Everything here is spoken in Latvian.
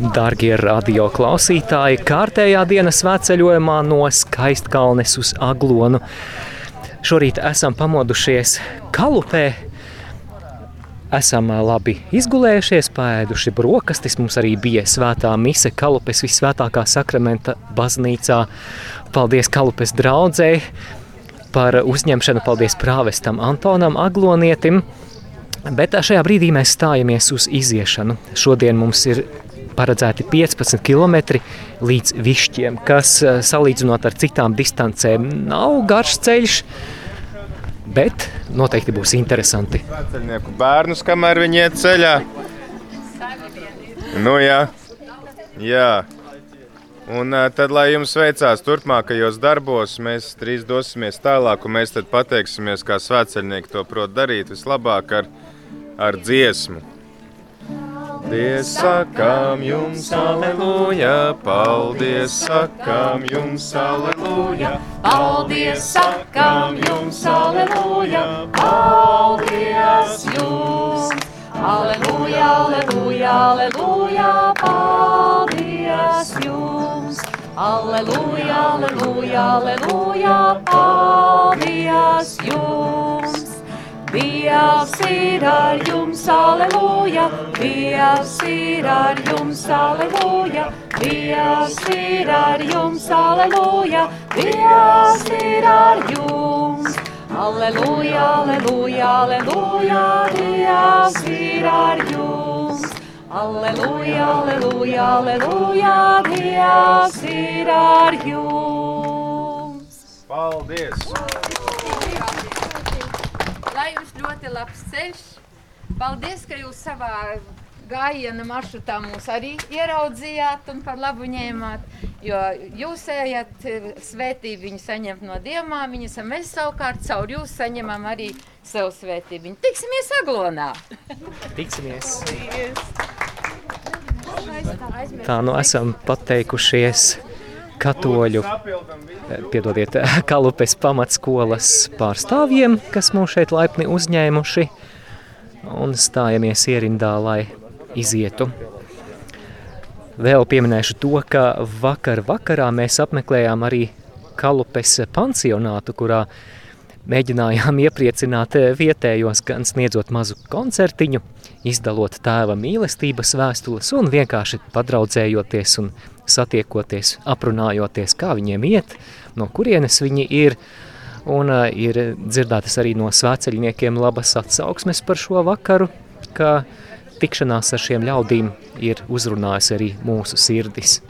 Darbie radio klausītāji, kārtējā dienas svētceļojumā no Skaistkalnes uz Aglonu. Šorīt esam pamodušies Kalupē. Esam labi izgulējušies, pēduši brokastis. Mums arī bija svētā mise Kalupes visvētākā sakramenta baznīcā. Paldies Kalupes draudzēji par uzņemšanu, paldies prāvestam Antonam Aglonietim. Bet šajā brīdī mēs stājamies uz iziešanu. Šodien mums ir paredzēti 15 km līdz višķiem, kas salīdzinot ar citām distancēm nav garš ceļš, bet noteikti būs interesanti. Vecļnieku bērnus, kamēr viņi iet ceļā. Nu jā, jā. Un tad, lai jums veicās turpmākajos darbos, mēs drīz dosimies tālāk, un mēs pateiksimies, kā svētceļnieki to prot darīt vislabāk ar, ar dziesmu. Paldies, sakām jums, aleluja, paldies, sakām jums, aleluja, paldies, sakām jums, aleluja, paldies jums, aleluja, aleluja, aleluja, paldies jums, aleluja, aleluja, aleluja, paldies jums. Dievs ir ar jums, aleluja, Dievs ir ar jums, aleluja, Dievs ir ar jums, aleluja, Dievs ir ar jums. Aleluja, aleluja, aleluja, Dievs ir ar jums. Aleluja, aleluja, aleluja, Dievs ir ar jums. Paldies! Lai jums ļoti labs ceļš. Paldies, ka jūs savā gājiena maršrutā mūs arī ieraudzījāt un par labu ņēmāt. Jo jūs ejat svētību viņu saņemt no dievām, viņas mēs savukārt caur jūs saņemam arī sev svētību. Tiksimies aglonā! Tiksimies! Tā nu esam pateikušies katoļu, piedodiet, Kalupes pamatskolas pārstāvjiem, kas mūs šeit laipni uzņēmuši, un stājamies ierindā, lai izietu. Vēl pieminēšu to, ka vakar vakarā mēs apmeklējām arī Kalupes pansionātu, kurā mēģinājām iepriecināt vietējos, gan sniedzot mazu koncertiņu, izdalot tēva mīlestības vēstules un vienkārši padraudzējoties un satiekoties, aprunājoties, kā viņiem iet, no kurienes viņi ir. Un uh, ir dzirdētas arī no svēceļniekiem labas atsauksmes par šo vakaru, ka tikšanās ar šiem ļaudīm ir uzrunājusi arī mūsu sirdis.